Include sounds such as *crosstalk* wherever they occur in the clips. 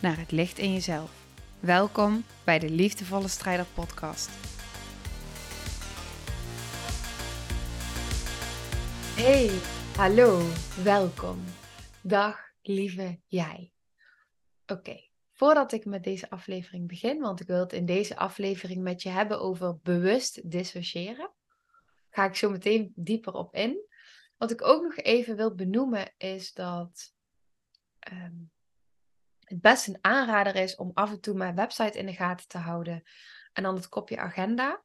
naar het licht in jezelf. Welkom bij de Liefdevolle Strijder Podcast. Hey, hallo, welkom. Dag, lieve jij. Oké, voordat ik met deze aflevering begin, want ik wil het in deze aflevering met je hebben over bewust dissociëren, ga ik zo meteen dieper op in. Wat ik ook nog even wil benoemen is dat ehm, het best een aanrader is om af en toe mijn website in de gaten te houden. En dan het kopje agenda.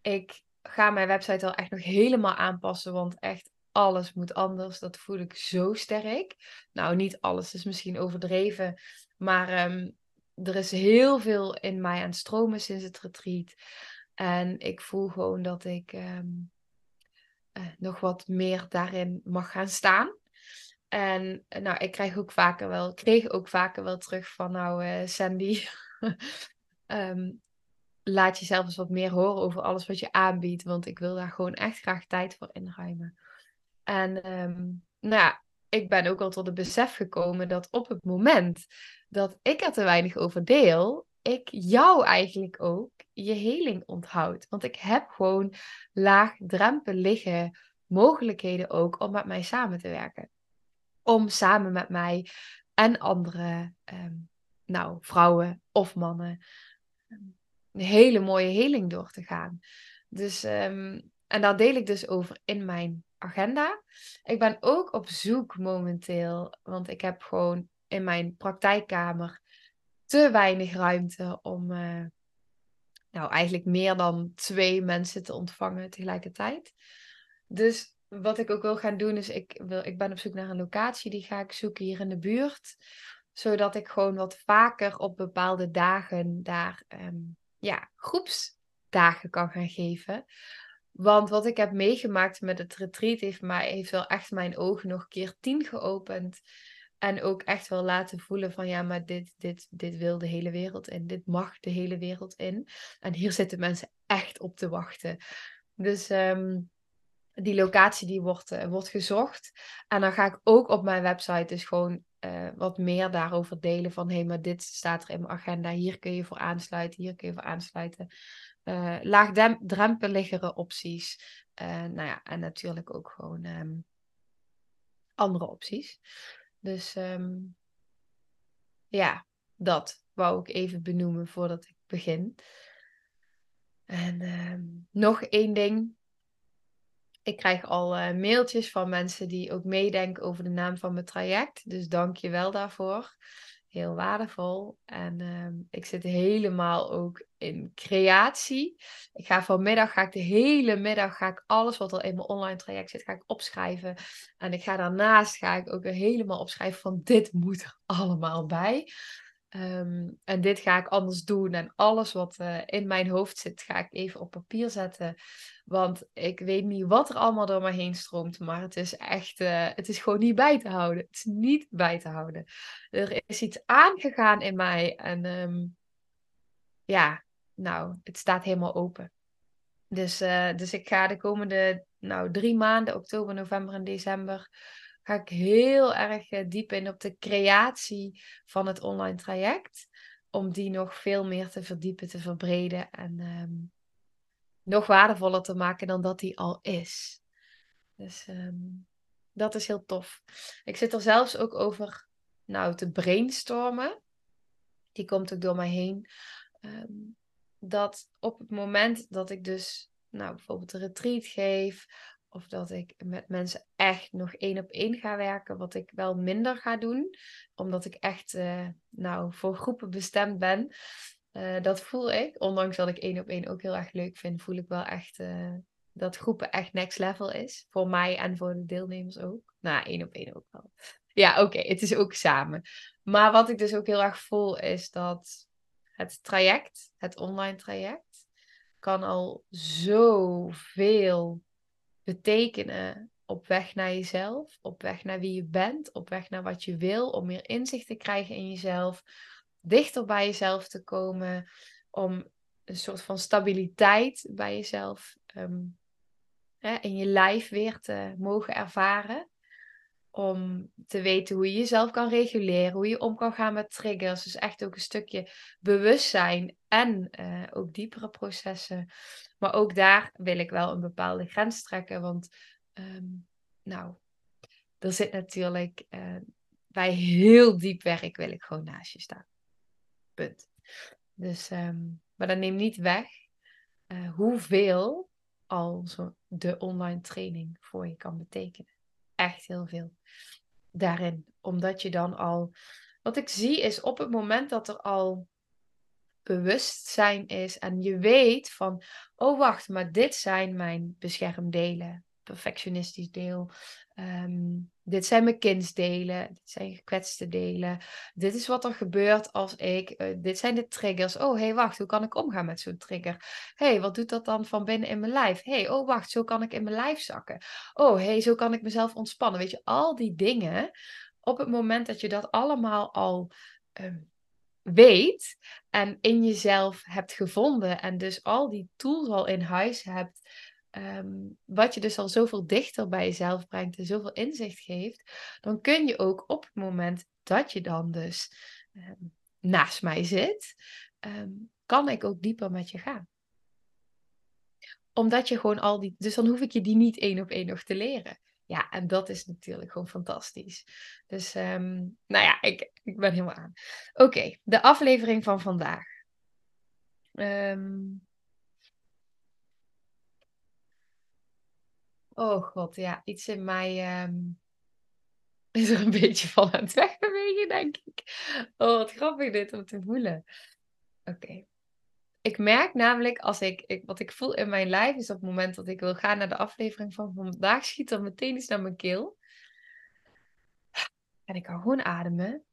Ik ga mijn website al echt nog helemaal aanpassen, want echt alles moet anders. Dat voel ik zo sterk. Nou, niet alles is misschien overdreven, maar ehm, er is heel veel in mij aan het stromen sinds het retreat. En ik voel gewoon dat ik ehm, eh, nog wat meer daarin mag gaan staan. En eh, nou, ik krijg ook vaker wel, kreeg ook vaker wel terug van nou uh, Sandy, um, *laughs* laat jezelf eens wat meer horen over alles wat je aanbiedt, want ik wil daar gewoon echt graag tijd voor inruimen. En um, nou ja, ik ben ook al tot het besef gekomen dat op het moment dat ik er te weinig over deel, ik jou eigenlijk ook je heling onthoud. Want ik heb gewoon laagdrempelige mogelijkheden ook om met mij samen te werken om samen met mij en andere ehm, nou, vrouwen of mannen ehm, een hele mooie heling door te gaan. Dus, um, en daar deel ik dus over in mijn agenda. Ik ben ook op zoek momenteel, want ik heb gewoon in mijn praktijkkamer te weinig ruimte om uh, nou eigenlijk meer dan twee mensen te ontvangen tegelijkertijd. Dus wat ik ook wil gaan doen, is ik, wil, ik ben op zoek naar een locatie. Die ga ik zoeken hier in de buurt. Zodat ik gewoon wat vaker op bepaalde dagen daar um, ja, groepsdagen kan gaan geven. Want wat ik heb meegemaakt met het retreat heeft, mij, heeft wel echt mijn ogen nog keer tien geopend. En ook echt wel laten voelen van ja, maar dit, dit, dit wil de hele wereld in. Dit mag de hele wereld in. En hier zitten mensen echt op te wachten. Dus um, die locatie die wordt, uh, wordt gezocht. En dan ga ik ook op mijn website dus gewoon uh, wat meer daarover delen. Van hé, hey, maar dit staat er in mijn agenda. Hier kun je voor aansluiten. Hier kun je voor aansluiten. Uh, laagdrempeligere opties. nou ja, en natuurlijk ook gewoon um, andere opties. Dus um, ja, dat wou ik even benoemen voordat ik begin. En um, nog één ding ik krijg al uh, mailtjes van mensen die ook meedenken over de naam van mijn traject. Dus dank je wel daarvoor. Heel waardevol. En uh, ik zit helemaal ook in creatie. Ik ga vanmiddag, ga ik de hele middag, ga ik alles wat er in mijn online traject zit, ga ik opschrijven. En ik ga daarnaast, ga ik ook helemaal opschrijven van dit moet er *laughs* allemaal bij. Um, en dit ga ik anders doen. En alles wat uh, in mijn hoofd zit, ga ik even op papier zetten. Want ik weet niet wat er allemaal door me heen stroomt. Maar het is echt, uh, het is gewoon niet bij te houden. Het is niet bij te houden. Er is iets aangegaan in mij. En um, ja, nou, het staat helemaal open. Dus, uh, dus ik ga de komende nou, drie maanden, oktober, november en december ga ik heel erg eh, diep in op de creatie van het online traject. Om die nog veel meer te verdiepen, te verbreden en um, nog waardevoller te maken dan dat die al is. Dus um, dat is heel tof. Ik zit er zelfs ook over nou, te brainstormen. Die komt ook door mij heen. Um, dat op het moment dat ik dus nou, bijvoorbeeld een retreat geef of dat ik met mensen echt nog één op één ga werken, wat ik wel minder ga doen, omdat ik echt uh, nou, voor groepen bestemd ben. Uh, dat voel ik, ondanks dat ik één op één ook heel erg leuk vind, voel ik wel echt uh, dat groepen echt next level is. Voor mij en voor de deelnemers ook. Nou, één op één ook wel. Ja, oké, het is ook samen. maar wat ik dus ook heel erg voel is dat het traject, het online traject, kan al zoveel betekenen op weg naar jezelf, op weg naar wie je bent, op weg naar wat je wil, om meer inzicht te krijgen in jezelf, dichter bij jezelf te komen, om een soort van stabiliteit bij jezelf um, hè, in je lijf weer te mogen ervaren. Om te weten hoe je jezelf kan reguleren, hoe je om kan gaan met triggers. Dus echt ook een stukje bewustzijn en uh, ook diepere processen. Maar ook daar wil ik wel een bepaalde grens trekken. Want um, nou, er zit natuurlijk uh, bij heel diep werk wil ik gewoon naast je staan. Punt. Dus, um, maar dat neemt niet weg uh, hoeveel al zo de online training voor je kan betekenen. Echt heel veel daarin. Omdat je dan al. Wat ik zie is op het moment dat er al bewustzijn is en je weet van, oh wacht, maar dit zijn mijn beschermdelen perfectionistisch deel. Ehm, dit zijn mijn kindsdelen. Dit zijn gekwetste delen. Dit is wat er gebeurt als ik. Uh, dit zijn de triggers. Oh, hey, wacht. Hoe kan ik omgaan met zo'n trigger? Hey, wat doet dat dan van binnen in mijn lijf? Hey, oh, wacht. Zo kan ik in mijn lijf zakken. Oh, hey, zo kan ik mezelf ontspannen. Weet je, al die dingen. Op het moment dat je dat allemaal al. Um, weet en in jezelf hebt gevonden en dus al die tools al in huis hebt, Ehm, wat je dus al zoveel dichter bij jezelf brengt en zoveel inzicht geeft, dan kun je ook op het moment dat je dan dus ehm, naast mij zit, ehm, kan ik ook dieper met je gaan. Omdat je gewoon al die, dus dan hoef ik je die niet één op één nog te leren. Ja, en dat is natuurlijk gewoon fantastisch. Dus, nou ja, ik, ik ben helemaal aan. Oké, de aflevering van vandaag. Um, Oh god, ja, iets in mij um, *laughs* is er een beetje van aan het wegbewegen, denk ik. Oh, wat grappig dit om te voelen. Oké. Ik merk namelijk als ik, ik, wat ik voel in mijn lijf is op het moment dat ik wil gaan naar de aflevering van vandaag, *laughs* schiet er meteen iets naar mijn keel. En ik kan gewoon ademen.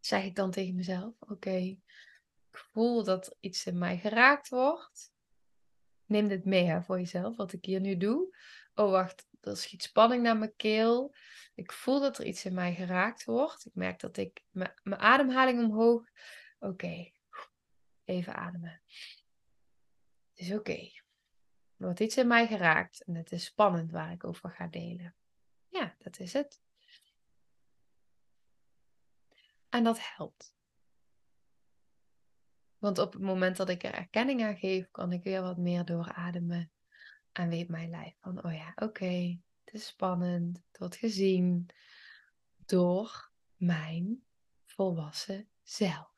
Zeg ik dan tegen mezelf: Oké, ik voel dat iets in mij geraakt wordt. Neem dit mee hè, voor jezelf, wat ik hier nu doe oh wacht, er schiet spanning naar mijn keel. Ik voel dat er iets in mij geraakt wordt. Ik merk dat ik mijn ademhaling omhoog. Oké, even ademen. Het is oké. Er wordt iets in mij geraakt en het is spannend waar ik over ga delen. Ja, dat is het. En dat helpt. Want op het moment dat ik er erkenning aan geef, kan ik weer wat meer doorademen en weet mijn lijf van, oh ja, oké, het is spannend, wordt gezien door mijn volwassen zelf.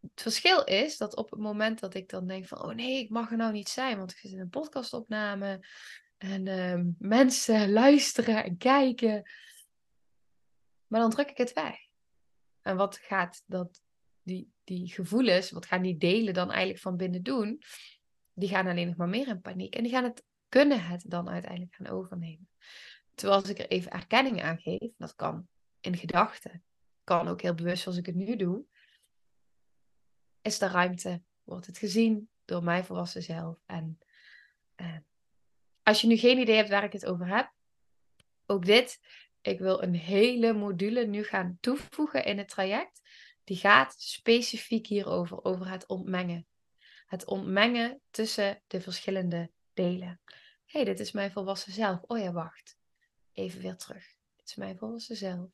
Het verschil is dat op het moment dat ik dan denk van, oh nee, ik mag er nou niet zijn, want ik zit in een podcastopname en uh, mensen luisteren en kijken, maar dan druk ik het weg. En wat gaat dat, die, die gevoelens, wat gaan die delen dan eigenlijk van binnen doen? die gaan alleen nog maar meer in paniek. En die gaan het, kunnen het dan uiteindelijk gaan overnemen. Terwijl als ik er even erkenning aan geef, dat kan in gedachten, kan ook heel bewust zoals ik het nu doe, is er ruimte, wordt het gezien door mij volwassen zelf. En eh, als je nu geen idee hebt waar ik het over heb, ook dit, ik wil een hele module nu gaan toevoegen in het traject. Die gaat specifiek hierover, over het ontmengen het ontmengen tussen de verschillende delen. Hé, hey, dit is mijn volwassen zelf. Oh ja, wacht. Even weer terug. Dit is mijn volwassen zelf.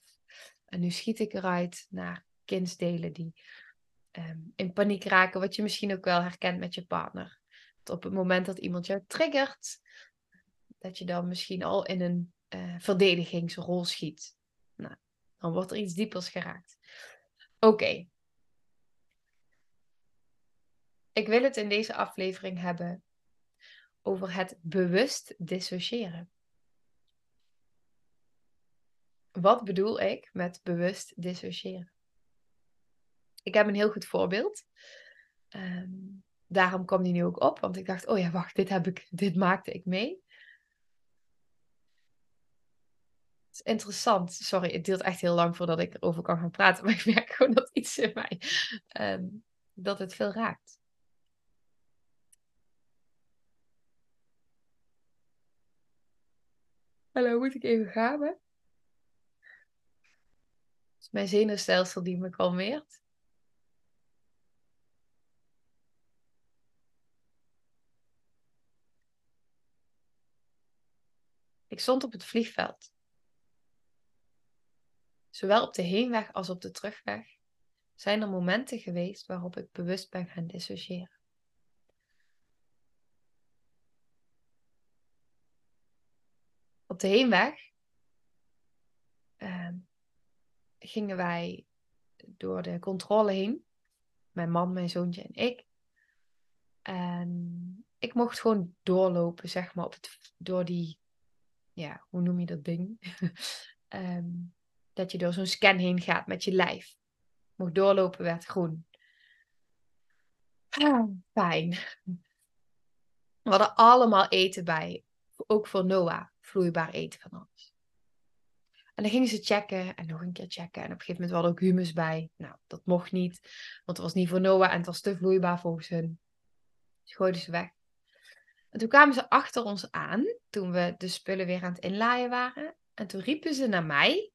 En nu schiet ik eruit naar kindsdelen die ehm, in paniek raken, wat je misschien ook wel herkent met je partner. Op het moment dat iemand jou triggert, dat je dan misschien al in een uh, verdedigingsrol schiet. Nou, dan wordt er iets diepers geraakt. Oké, ik wil het in deze aflevering hebben over het bewust dissociëren. Wat bedoel ik met bewust dissociëren? Ik heb een heel goed voorbeeld. Um, daarom kwam die nu ook op, want ik dacht, oh ja, wacht, dit, heb ik, dit maakte ik mee. is interessant. Sorry, het duurt echt heel lang voordat ik erover kan gaan praten. *laughs* Maar ik merk gewoon dat iets in mij, ehm, dat het veel raakt. Hallo, moet ik even gapen? Het is mijn zenuwstelsel die me kalmeert. Ik stond op het vliegveld. Zowel op de heenweg als op de terugweg zijn er momenten geweest waarop ik bewust ben gaan dissociëren. Op de heenweg uh, gingen wij door de controle heen. Mijn man, mijn zoontje en ik. En ik mocht gewoon doorlopen, zeg maar, door die, ja, hoe noem je dat ding? um, *laughs* dat je door zo'n scan heen gaat met je lijf. Mocht doorlopen, werd groen. Ah, fijn. We hadden allemaal eten bij. Ook voor Noah, vloeibaar eten van alles. En dan gingen ze checken en nog een keer checken. En op een gegeven moment hadden ook humus bij. Nou, dat mocht niet, want het was niet voor Noah en het was te vloeibaar volgens hun. Dus gooiden ze weg. En toen kwamen ze achter ons aan, toen we de spullen weer aan het inlaaien waren. En toen riepen ze naar mij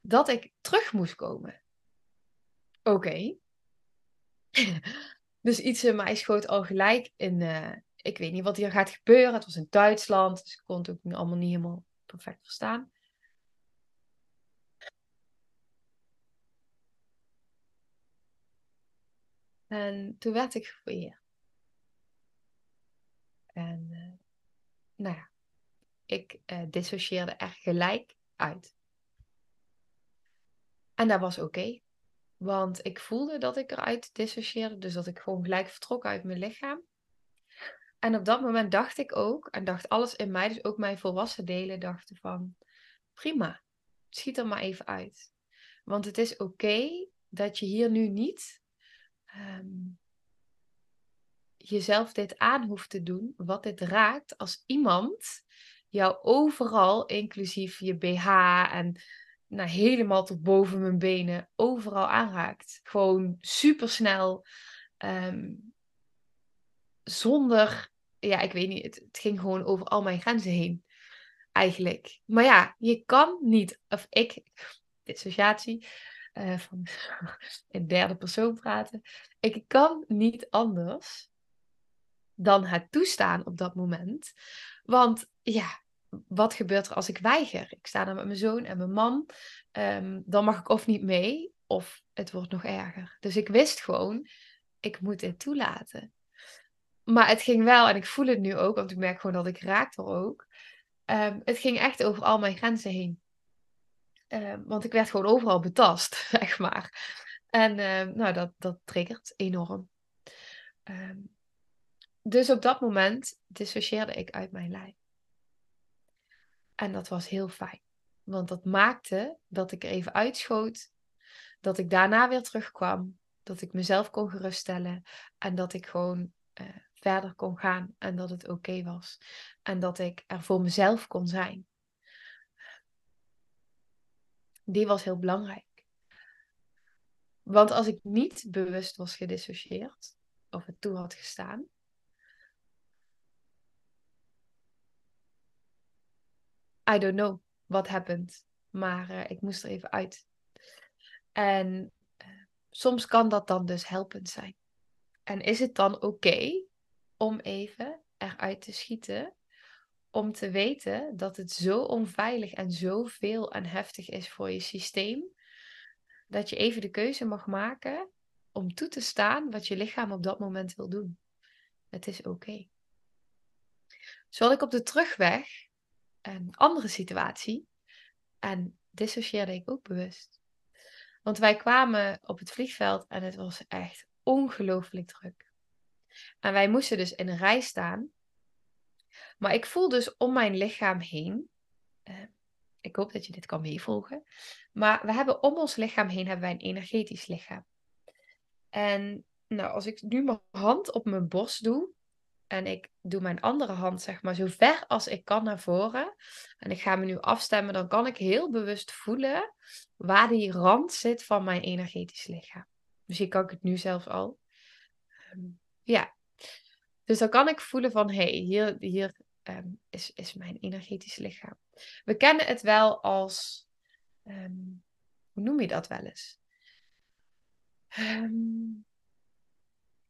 dat ik terug moest komen. Oké. *laughs* dus iets in mij schoot al gelijk in. Uh, ik weet niet wat hier gaat gebeuren. Het was in Duitsland, dus ik kon het ook allemaal niet helemaal perfect verstaan. En toen werd ik gefouilleerd. En uh, nou ja, ik uh, dissocieerde er gelijk uit. En dat was oké. Want ik voelde dat ik eruit dissocieerde. Dus dat ik gewoon gelijk vertrok uit mijn lichaam. En op dat moment dacht ik ook, en dacht alles in mij, dus ook mijn volwassen delen, dachten van prima, schiet er maar even uit. Want het is oké dat je hier nu niet um, jezelf dit aan hoeft te doen, wat dit raakt, als iemand jou overal, inclusief je BH en nou, helemaal tot boven mijn benen, overal aanraakt. Gewoon supersnel. Um, zonder, ja, ik weet niet, het, het, ging gewoon over al mijn grenzen heen. Eigenlijk. Maar ja, je kan niet, of ik, dissociatie, uh, van *laughs* in derde persoon praten. Ik kan niet anders dan het toestaan op dat moment. Want ja, wat gebeurt er als ik weiger? Ik sta daar met mijn zoon en mijn man. Ehm, dan mag ik of niet mee, of het wordt nog erger. Dus ik wist gewoon, ik moet dit toelaten. Maar het ging wel, en ik voel het nu ook, want ik merk gewoon dat ik raak er ook. Um, het ging echt over al mijn grenzen heen. Um, want ik werd gewoon overal betast, *laughs* zeg maar. En nou, dat, dat triggert enorm. Dus op dat moment dissocieerde ik uit mijn lijf. En dat was heel fijn. Want dat maakte dat ik er even uitschoot. Dat ik daarna weer terugkwam. Dat ik mezelf kon geruststellen. En dat ik gewoon uh, verder kon gaan. En dat het oké was. En dat ik er voor mezelf kon zijn. Die was heel belangrijk. Want als ik niet bewust was gedissocieerd. Of het toe had gestaan I don't know what happened. Maar uh, ik moest er even uit. En uh, soms kan dat dan dus helpend zijn. En is het dan oké om even eruit te schieten? Om te weten dat het zo onveilig en zo veel en heftig is voor je systeem. Dat je even de keuze mag maken om toe te staan wat je lichaam op dat moment wil doen. Het is oké. Okay. Ik op de terugweg een andere situatie. En dissocieerde ik ook bewust. Want wij kwamen op het vliegveld en het was echt ongelooflijk druk. En wij moesten dus in een rij staan. Maar ik voel dus om mijn lichaam heen. Uh, ik hoop dat je dit kan meevolgen. Maar we hebben om ons lichaam heen hebben wij een energetisch lichaam. En nou, als ik nu mijn hand op mijn borst doe, En ik doe mijn andere hand, zeg maar, zo ver als ik kan naar voren. En ik ga me nu afstemmen. Dan kan ik heel bewust voelen waar die rand zit van mijn energetisch lichaam. Misschien kan ik het nu zelfs al. Ehm, ja. Dus dan kan ik voelen van, hé, hey, hier, hier ehm, is, is mijn energetisch lichaam. We kennen het wel als, ehm, hoe noem je dat wel eens?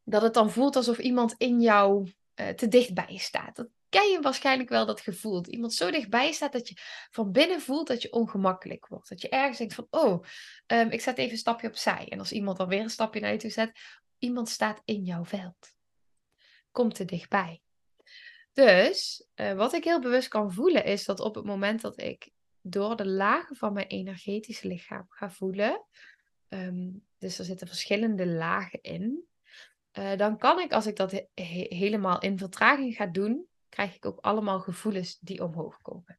dat het dan voelt alsof iemand in jou uh, te dichtbij staat. Dat ken je waarschijnlijk wel, dat gevoel. Dat iemand zo dichtbij staat dat je van binnen voelt dat je ongemakkelijk wordt. Dat je ergens denkt van, oh, um, ik zet even een stapje opzij. En als iemand dan weer een stapje naar je toe zet, iemand staat in jouw veld. Komt te dichtbij. Dus uh, wat ik heel bewust kan voelen is dat op het moment dat ik door de lagen van mijn energetisch lichaam ga voelen, um, dus er zitten verschillende lagen in, uh, dan kan ik, als ik dat he helemaal in vertraging ga doen, krijg ik ook allemaal gevoelens die omhoog komen.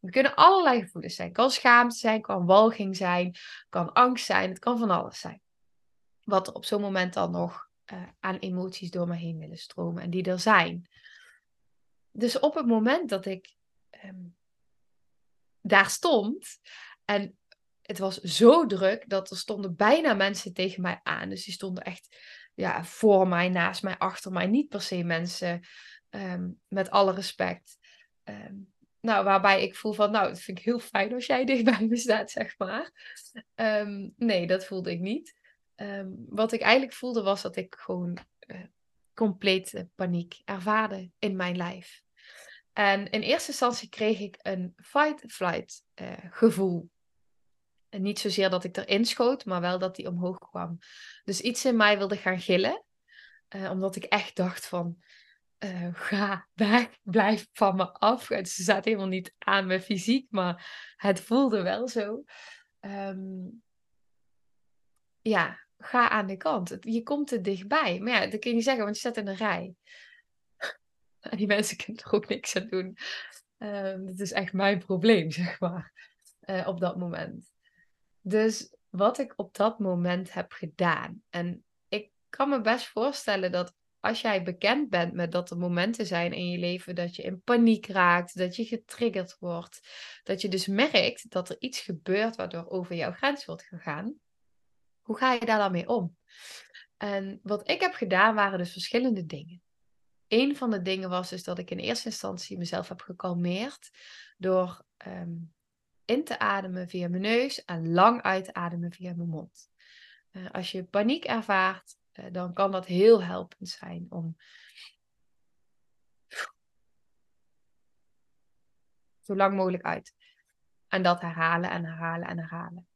Er kunnen allerlei gevoelens zijn. Kan schaamte zijn, kan walging zijn, kan angst zijn, het kan van alles zijn. Wat er op zo'n moment dan nog uh, aan emoties door me heen willen stromen en die er zijn. Dus op het moment dat ik um, daar stond en het was zo druk dat er stonden bijna mensen tegen mij aan. Dus die stonden echt ja, voor mij, naast mij, achter mij. Niet per se mensen um, met alle respect. Um, nou, waarbij ik voel van, nou, dat vind ik heel fijn als jij *laughs* dicht bij me staat, zeg maar. Um, nee, dat voelde ik niet. wat ik eigenlijk voelde was dat ik gewoon uh, complete paniek ervaarde in mijn lijf. En in eerste instantie kreeg ik een fight-flight uh, gevoel. Niet zozeer dat ik erin schoot, maar wel dat die omhoog kwam. Dus iets in mij wilde gaan gillen. Uh, omdat ik echt dacht van, uh, ga weg, blijf van me af. Het staat helemaal niet aan mijn fysiek, maar het voelde wel zo. Um, ja, ga aan de kant. Je komt er dichtbij. Maar ja, dat kun je niet zeggen, want je staat in een rij. En *laughs* die mensen kunnen er ook niks aan doen. Um, dat is echt mijn probleem, *laughs* zeg maar, uh, op dat moment. Dus wat ik op dat moment heb gedaan. En ik kan me best voorstellen dat als jij bekend bent met dat er momenten zijn in je leven dat je in paniek raakt, dat je getriggerd wordt, dat je dus merkt dat er iets gebeurt waardoor over jouw grens wordt gegaan, hoe ga je daar dan mee om? En wat ik heb gedaan waren dus verschillende dingen. Een van de dingen was dus dat ik in eerste instantie mezelf heb gekalmeerd door um, in te ademen via mijn neus en lang uit te ademen via mijn mond. Uh, als je paniek ervaart, uh, dan kan dat heel helpend zijn om zo lang mogelijk uit. En dat herhalen en herhalen en herhalen.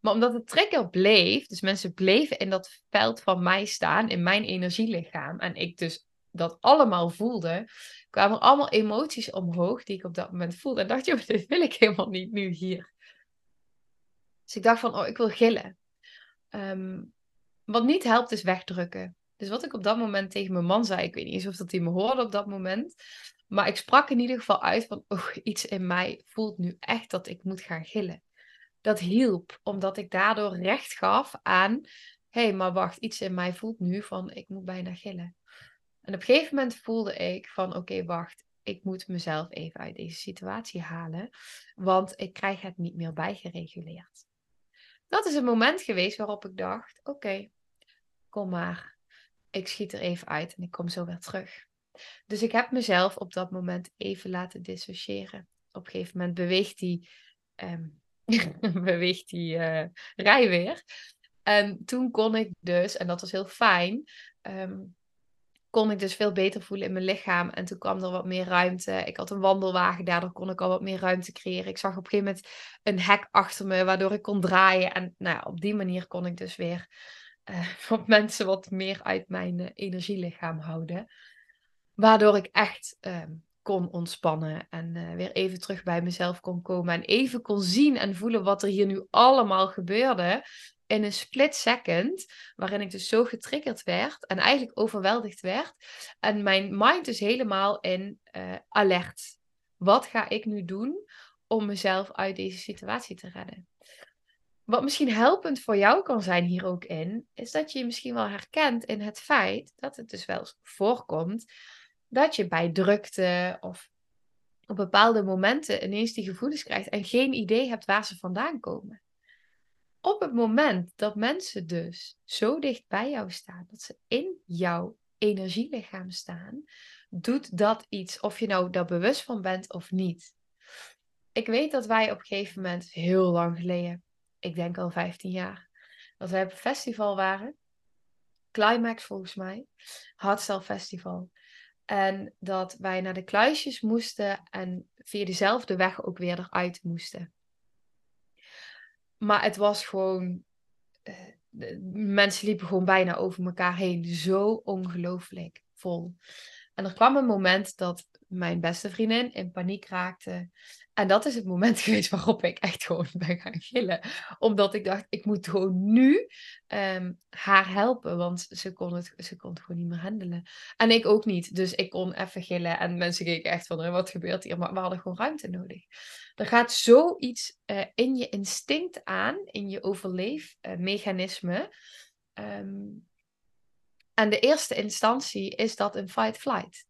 Maar omdat de trigger bleef, dus mensen bleven in dat veld van mij staan, in mijn energielichaam, en ik dus dat allemaal voelde, kwamen allemaal emoties omhoog die ik op dat moment voelde. En dacht, joh, *laughs* dit wil ik helemaal niet nu hier. Dus ik dacht van, oh, ik wil gillen. Um, wat niet helpt is wegdrukken. Dus wat ik op dat moment tegen mijn man zei, ik weet niet eens of dat hij me hoorde op dat moment. Maar ik sprak in ieder geval uit van, oh, iets in mij voelt nu echt dat ik moet gaan gillen. Dat hielp, omdat ik daardoor recht gaf aan, hé, hey, maar wacht, iets in mij voelt nu van, ik moet bijna gillen. En op een gegeven moment voelde ik van oké, wacht, ik moet mezelf even uit deze situatie halen, want ik krijg het niet meer bijgereguleerd. Dat is een moment geweest waarop ik dacht, oké, kom maar, ik schiet er even uit en ik kom zo weer terug. Dus ik heb mezelf op dat moment even laten dissociëren. Op een gegeven moment beweegt die, um, *laughs* beweegt die uh, rij weer. En toen kon ik dus, en dat was heel fijn, um, kon ik dus veel beter voelen in mijn lichaam. En toen kwam er wat meer ruimte. Ik had een wandelwagen, daardoor kon ik al wat meer ruimte creëren. Ik zag op een gegeven moment een hek achter me, waardoor ik kon draaien. En nou ja, op die manier kon ik dus weer *laughs* uh, mensen wat meer uit mijn uh, energielichaam houden. Waardoor ik echt uh, kon ontspannen en uh, weer even terug bij mezelf kon komen. En even kon zien en voelen wat er hier nu allemaal gebeurde in een split second, waarin ik dus zo getriggerd werd en eigenlijk overweldigd werd. En mijn mind dus helemaal in uh, alert. Wat ga ik nu doen om mezelf uit deze situatie te redden? Wat misschien helpend voor jou kan zijn hier ook in, is dat je je misschien wel herkent in het feit dat het dus wel voorkomt dat je bij drukte of op bepaalde momenten ineens die gevoelens krijgt en geen idee hebt waar ze vandaan komen. Op het moment dat mensen dus zo dicht bij jou staan, dat ze in jouw energielichaam staan, doet dat iets, of je nou daar bewust van bent of niet. Ik weet dat wij op een gegeven moment, heel lang geleden, ik denk al 15 jaar, dat wij op een festival waren. Climax volgens mij. Hardstyle Festival. En dat wij naar de kluisjes moesten en via dezelfde weg ook weer eruit moesten. Maar het was gewoon. Uh, mensen liepen gewoon bijna over elkaar heen. Zo ongelooflijk vol. En er kwam een moment dat mijn beste vriendin in paniek raakte. En dat is het moment *laughs* geweest waarop ik echt gewoon ben gaan gillen. Omdat ik dacht, ik moet gewoon nu ehm, haar helpen. Want ze kon, het, ze kon het gewoon niet meer handelen. En ik ook niet. Dus ik kon even gillen. En mensen keken echt van, wat gebeurt hier? Maar we hadden gewoon ruimte nodig. Er gaat zoiets uh, in je instinct aan. In je overleefmechanisme. Um, en de eerste instantie is dat een fight-flight.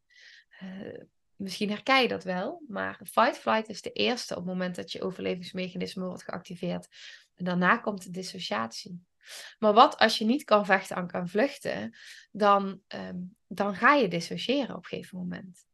Uh, misschien herken je dat wel, maar fight-flight is de eerste op het moment dat je overlevingsmechanisme wordt geactiveerd. En daarna komt de dissociatie. Maar wat als je niet kan vechten en kan vluchten, dan, um, dan ga je dissociëren op een gegeven moment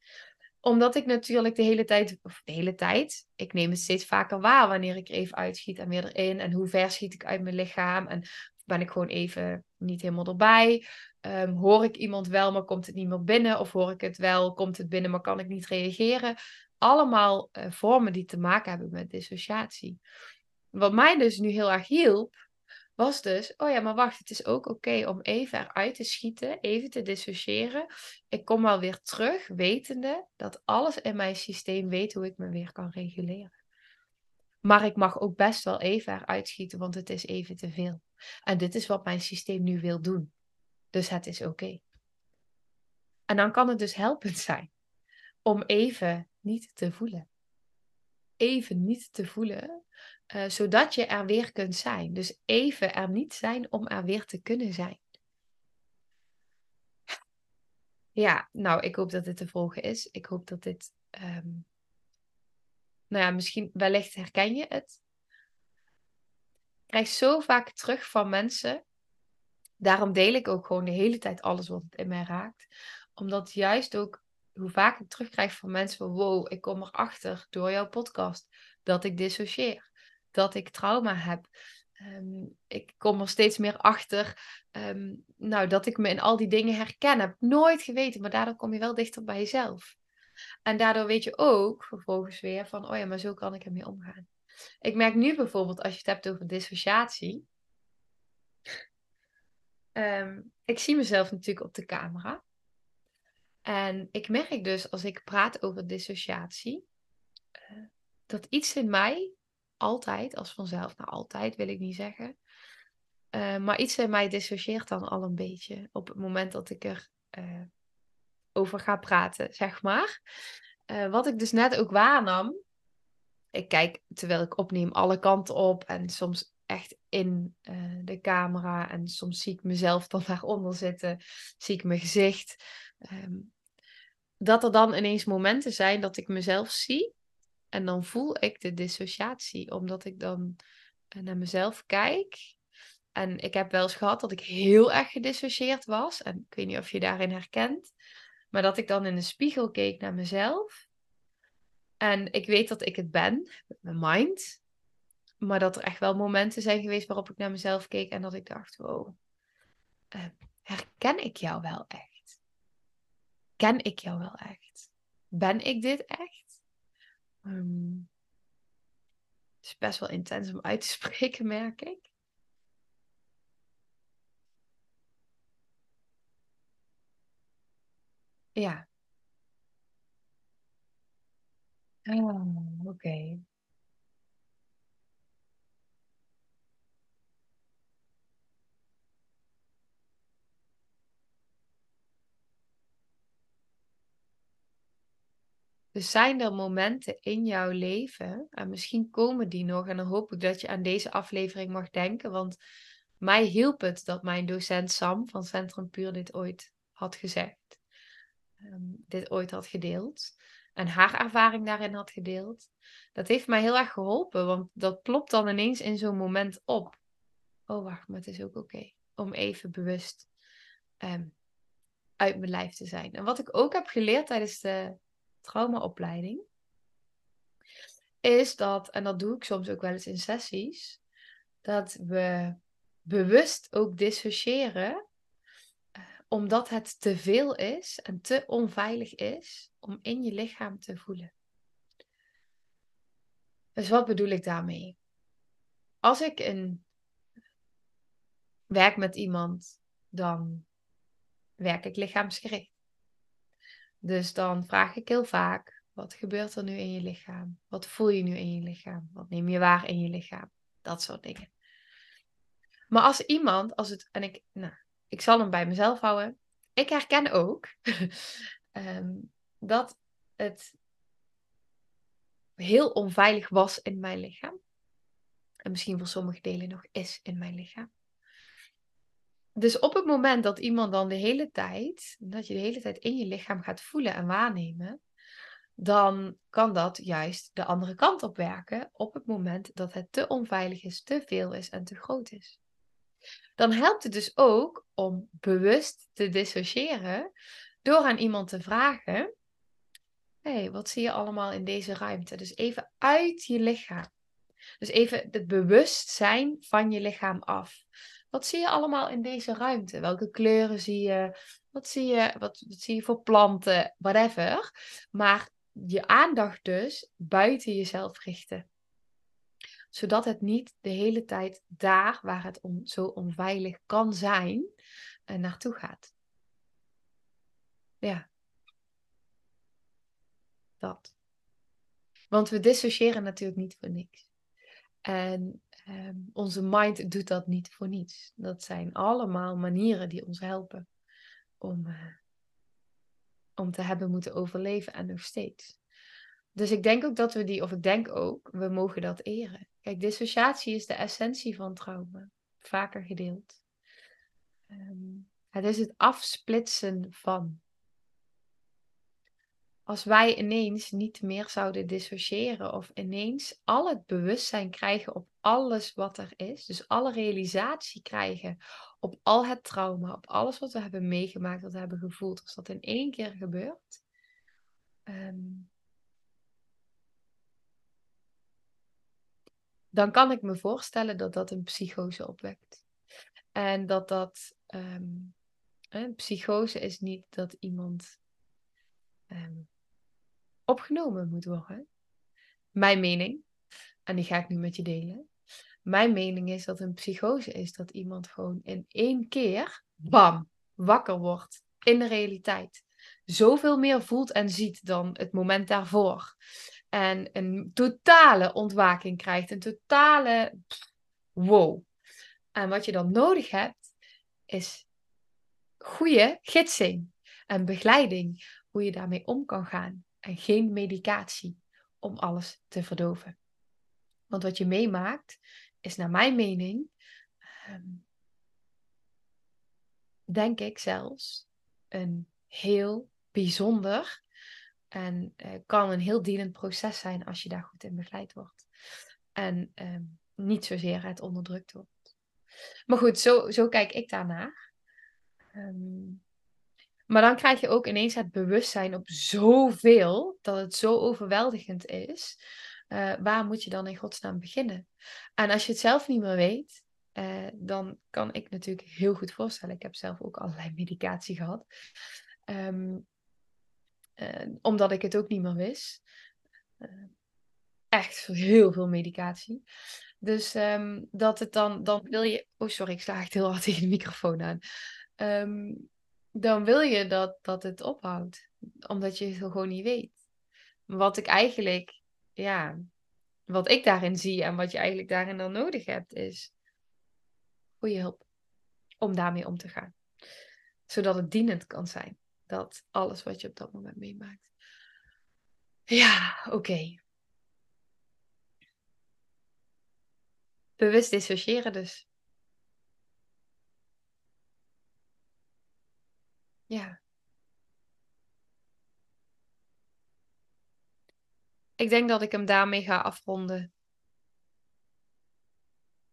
omdat ik natuurlijk de hele tijd, of de hele tijd, ik neem het steeds vaker waar wanneer ik even uitschiet en weer erin. En hoe ver schiet ik uit mijn lichaam? En ben ik gewoon even niet helemaal erbij? Um, hoor ik iemand wel, maar komt het niet meer binnen? Of hoor ik het wel, komt het binnen, maar kan ik niet reageren? Allemaal uh, vormen die te maken hebben met dissociatie. Wat mij dus nu heel erg hielp, was dus, oh ja, maar wacht, het is ook oké om even eruit te schieten, even te dissociëren. Ik kom wel weer terug, wetende dat alles in mijn systeem weet hoe ik me weer kan reguleren. Maar ik mag ook best wel even eruit schieten, want het is even te veel. En dit is wat mijn systeem nu wil doen. Dus het is oké. En dan kan het dus helpend *laughs* zijn om even niet te voelen. Even niet te voelen, uh, zodat je er weer kunt zijn. Dus even er niet zijn om er weer te kunnen zijn. Ja, nou, ik hoop dat dit te volgen is. Ik hoop dat dit. Um... Nou ja, misschien wellicht herken je het. Ik krijg zo vaak terug van mensen daarom deel ik ook gewoon de hele tijd alles wat in mij raakt. Omdat juist ook hoe vaak ik terugkrijg van mensen van wow, ik kom erachter door jouw podcast dat ik dissocieer. Dat ik trauma heb. Ehm, ik kom er steeds meer achter ehm, nou, dat ik me in al die dingen herken. Heb nooit geweten, maar daardoor kom je wel dichter bij jezelf. En daardoor weet je ook vervolgens weer van, oh ja, maar zo kan ik ermee omgaan. Ik merk nu bijvoorbeeld, als je het hebt over dissociatie, Ehm, ik zie mezelf natuurlijk op de camera. En ik merk dus als ik praat over dissociatie, uh, dat iets in mij altijd, als vanzelf, nou altijd wil ik niet zeggen, uh, maar iets in mij dissocieert dan al een beetje op het moment dat ik er uh, over ga praten, zeg maar. wat ik dus net ook waarnam, ik kijk terwijl ik opneem alle kanten op en soms echt in uh, de camera. En soms zie ik mezelf dan *laughs* daaronder zitten, zie ik mijn gezicht. Um, dat er dan ineens momenten zijn dat ik mezelf zie. En dan voel ik de dissociatie, omdat ik dan uh, naar mezelf kijk. En ik heb wel eens gehad dat ik heel erg gedissocieerd was. En ik weet niet of je daarin herkent. Maar dat ik dan in de spiegel keek naar mezelf. En ik weet dat ik het ben, mijn mind. Maar dat er echt wel momenten zijn geweest waarop ik naar mezelf keek en dat ik dacht, wow, uh, herken ik jou wel echt? Ken ik jou wel echt? Ben ik dit echt? Um, het is best wel intens om uit te *laughs* spreken, merk ik. Ja. Oh, oké. Dus zijn er momenten in jouw leven, en misschien komen die nog, en dan hoop ik dat je aan deze aflevering mag denken, want mij hielp het dat mijn docent Sam van Centrum Puur dit ooit had gezegd. ehm, dit ooit had gedeeld. En haar ervaring daarin had gedeeld. Dat heeft mij heel erg geholpen. Want dat plopt dan ineens in zo'n moment op. Oh, wacht, maar het is ook oké. om even bewust um, uit mijn lijf te zijn. En wat ik ook heb geleerd tijdens de traumaopleiding. Is dat, en dat doe ik soms ook wel eens in sessies. Dat we bewust ook dissociëren omdat het te veel is en te onveilig is om in je lichaam te voelen. Dus wat bedoel ik daarmee? Als ik een werk met iemand, dan werk ik lichaamsgericht. Dus dan vraag ik heel vaak: wat gebeurt er nu in je lichaam? Wat voel je nu in je lichaam? Wat neem je waar in je lichaam? Dat soort dingen. Maar als iemand, als het, en ik, nou, ik zal hem bij mezelf houden. Ik herken ook *laughs* ehm, dat het heel onveilig was in mijn lichaam. En misschien voor sommige delen nog is in mijn lichaam. Dus op het moment dat iemand dan de hele tijd, dat je de hele tijd in je lichaam gaat voelen en waarnemen, dan kan dat juist de andere kant op werken op het moment dat het te onveilig is, te veel is en te groot is dan helpt het dus ook om bewust te dissociëren door aan iemand te vragen: hey, wat zie je allemaal in deze ruimte? Dus even uit je lichaam. Dus even het bewustzijn van je lichaam af. Wat zie je allemaal in deze ruimte? Welke kleuren zie je? Wat zie je, wat, zie je voor planten? Whatever. Maar je aandacht dus buiten jezelf richten zodat het niet de hele tijd daar waar het zo onveilig kan zijn, uh, naartoe gaat. Ja. Dat. Want we dissociëren natuurlijk niet voor niks. En ehm, onze mind doet dat niet voor niets. Dat zijn allemaal manieren die ons helpen om, uh, om te hebben moeten overleven en nog steeds. Dus ik denk ook dat we die, of ik denk ook, we mogen dat eren. Kijk, dissociatie is de essentie van trauma. Vaker gedeeld. Ehm, het is het afsplitsen van. Als wij ineens niet meer zouden dissociëren of ineens al het bewustzijn krijgen op alles wat er is, dus alle realisatie krijgen op al het trauma, op alles wat we hebben meegemaakt, wat we hebben gevoeld, als dat in één keer gebeurt, um, dan kan ik me voorstellen dat dat een psychose opwekt. En dat dat. Um, een psychose is niet dat iemand um, opgenomen moet worden. Mijn mening, en die ga ik nu met je delen. Mijn mening is dat een psychose is dat iemand gewoon in één keer, bam, wakker wordt in de realiteit. Zoveel meer voelt en ziet dan het moment daarvoor. En een totale ontwaking krijgt. Een totale wow. En wat je dan nodig hebt, is goede gidsing en begeleiding. Hoe je daarmee om kan gaan. En geen medicatie om alles te verdoven. Want wat je meemaakt, is naar mijn mening, ehm, denk ik zelfs, een heel bijzonder en uh, kan een heel dienend proces zijn als je daar goed in begeleid wordt. En uh, niet zozeer het onderdrukt wordt. Maar goed, zo, zo kijk ik daarnaar. Um, maar dan krijg je ook ineens het bewustzijn op zoveel, dat het zo overweldigend is. Uh, waar moet je dan in godsnaam beginnen? En als je het zelf niet meer weet, uh, dan kan ik natuurlijk heel goed voorstellen. Ik heb zelf ook allerlei medicatie gehad. Um, uh, omdat ik het ook niet meer wist. Echt heel veel medicatie. Dus um, dat het dan, dan wil je. Oh, sorry, ik sla echt heel hard tegen de microfoon aan. Um, dan wil je dat, dat het ophoudt. Omdat je het gewoon niet weet. Wat ik eigenlijk, ja, wat ik daarin zie en wat je eigenlijk daarin dan nodig hebt, is goede hulp om daarmee om te gaan. Zodat het dienend kan zijn dat alles wat je op dat moment meemaakt. Ja, oké. Bewust dissociëren dus. Ja. Ik denk dat ik hem daarmee ga afronden.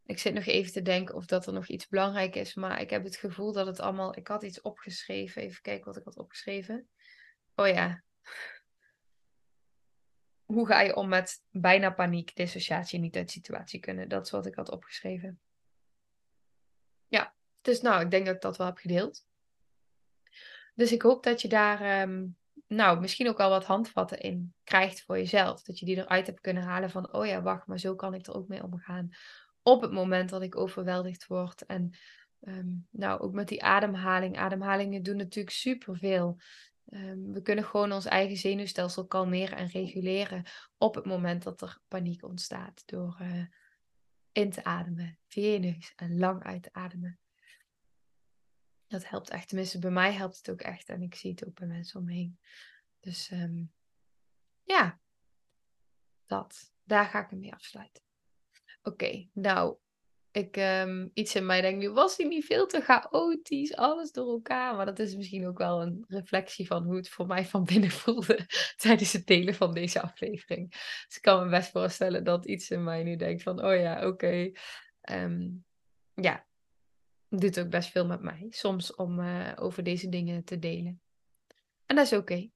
Ik zit nog even te denken of dat er nog iets belangrijk is, maar ik heb het gevoel dat het allemaal. Ik had iets opgeschreven. Even kijken wat ik had opgeschreven. Oh ja. Hoe ga je om met bijna paniek, dissociatie, niet uit situatie kunnen? Dat is wat ik had opgeschreven. Ja, dus nou, ik denk dat ik dat wel heb gedeeld. Dus ik hoop dat je daar, ehm, nou, misschien ook al wat handvatten in krijgt voor jezelf. Dat je die eruit hebt kunnen halen van, oh ja, wacht, maar zo kan ik er ook mee omgaan op het moment dat ik overweldigd word. En ehm, nou, ook met die ademhaling. Ademhalingen doen natuurlijk superveel. Um, we kunnen gewoon ons eigen zenuwstelsel kalmeren en reguleren op het moment dat er paniek ontstaat. Door uh, in te ademen via en lang uit te ademen. Dat helpt echt. Tenminste, bij mij helpt het ook echt. En ik zie het ook bij mensen om me. Dus um, ja, dat. Daar ga ik hem mee afsluiten. Oké, nou, ik, um, iets in mij denkt nu, was hij niet veel te chaotisch, alles door elkaar? Maar dat is misschien ook wel een reflectie van hoe het voor mij van binnen *laughs* voelde tijdens het delen van deze aflevering. Dus ik kan me best voorstellen dat iets in mij nu denkt van, oh ja, oké. Um, ja, doet ook best veel met mij, soms om uh, over deze dingen te delen. En dat is oké. Okay.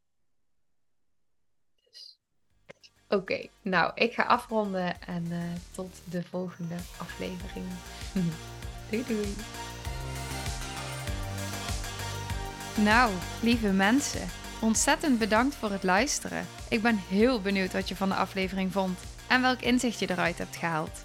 Oké, nou, ik ga afronden en uh, tot de volgende aflevering. *laughs* doei doei. Nou, lieve mensen, ontzettend bedankt voor het luisteren. Ik ben heel benieuwd wat je van de aflevering vond en welk inzicht je eruit hebt gehaald.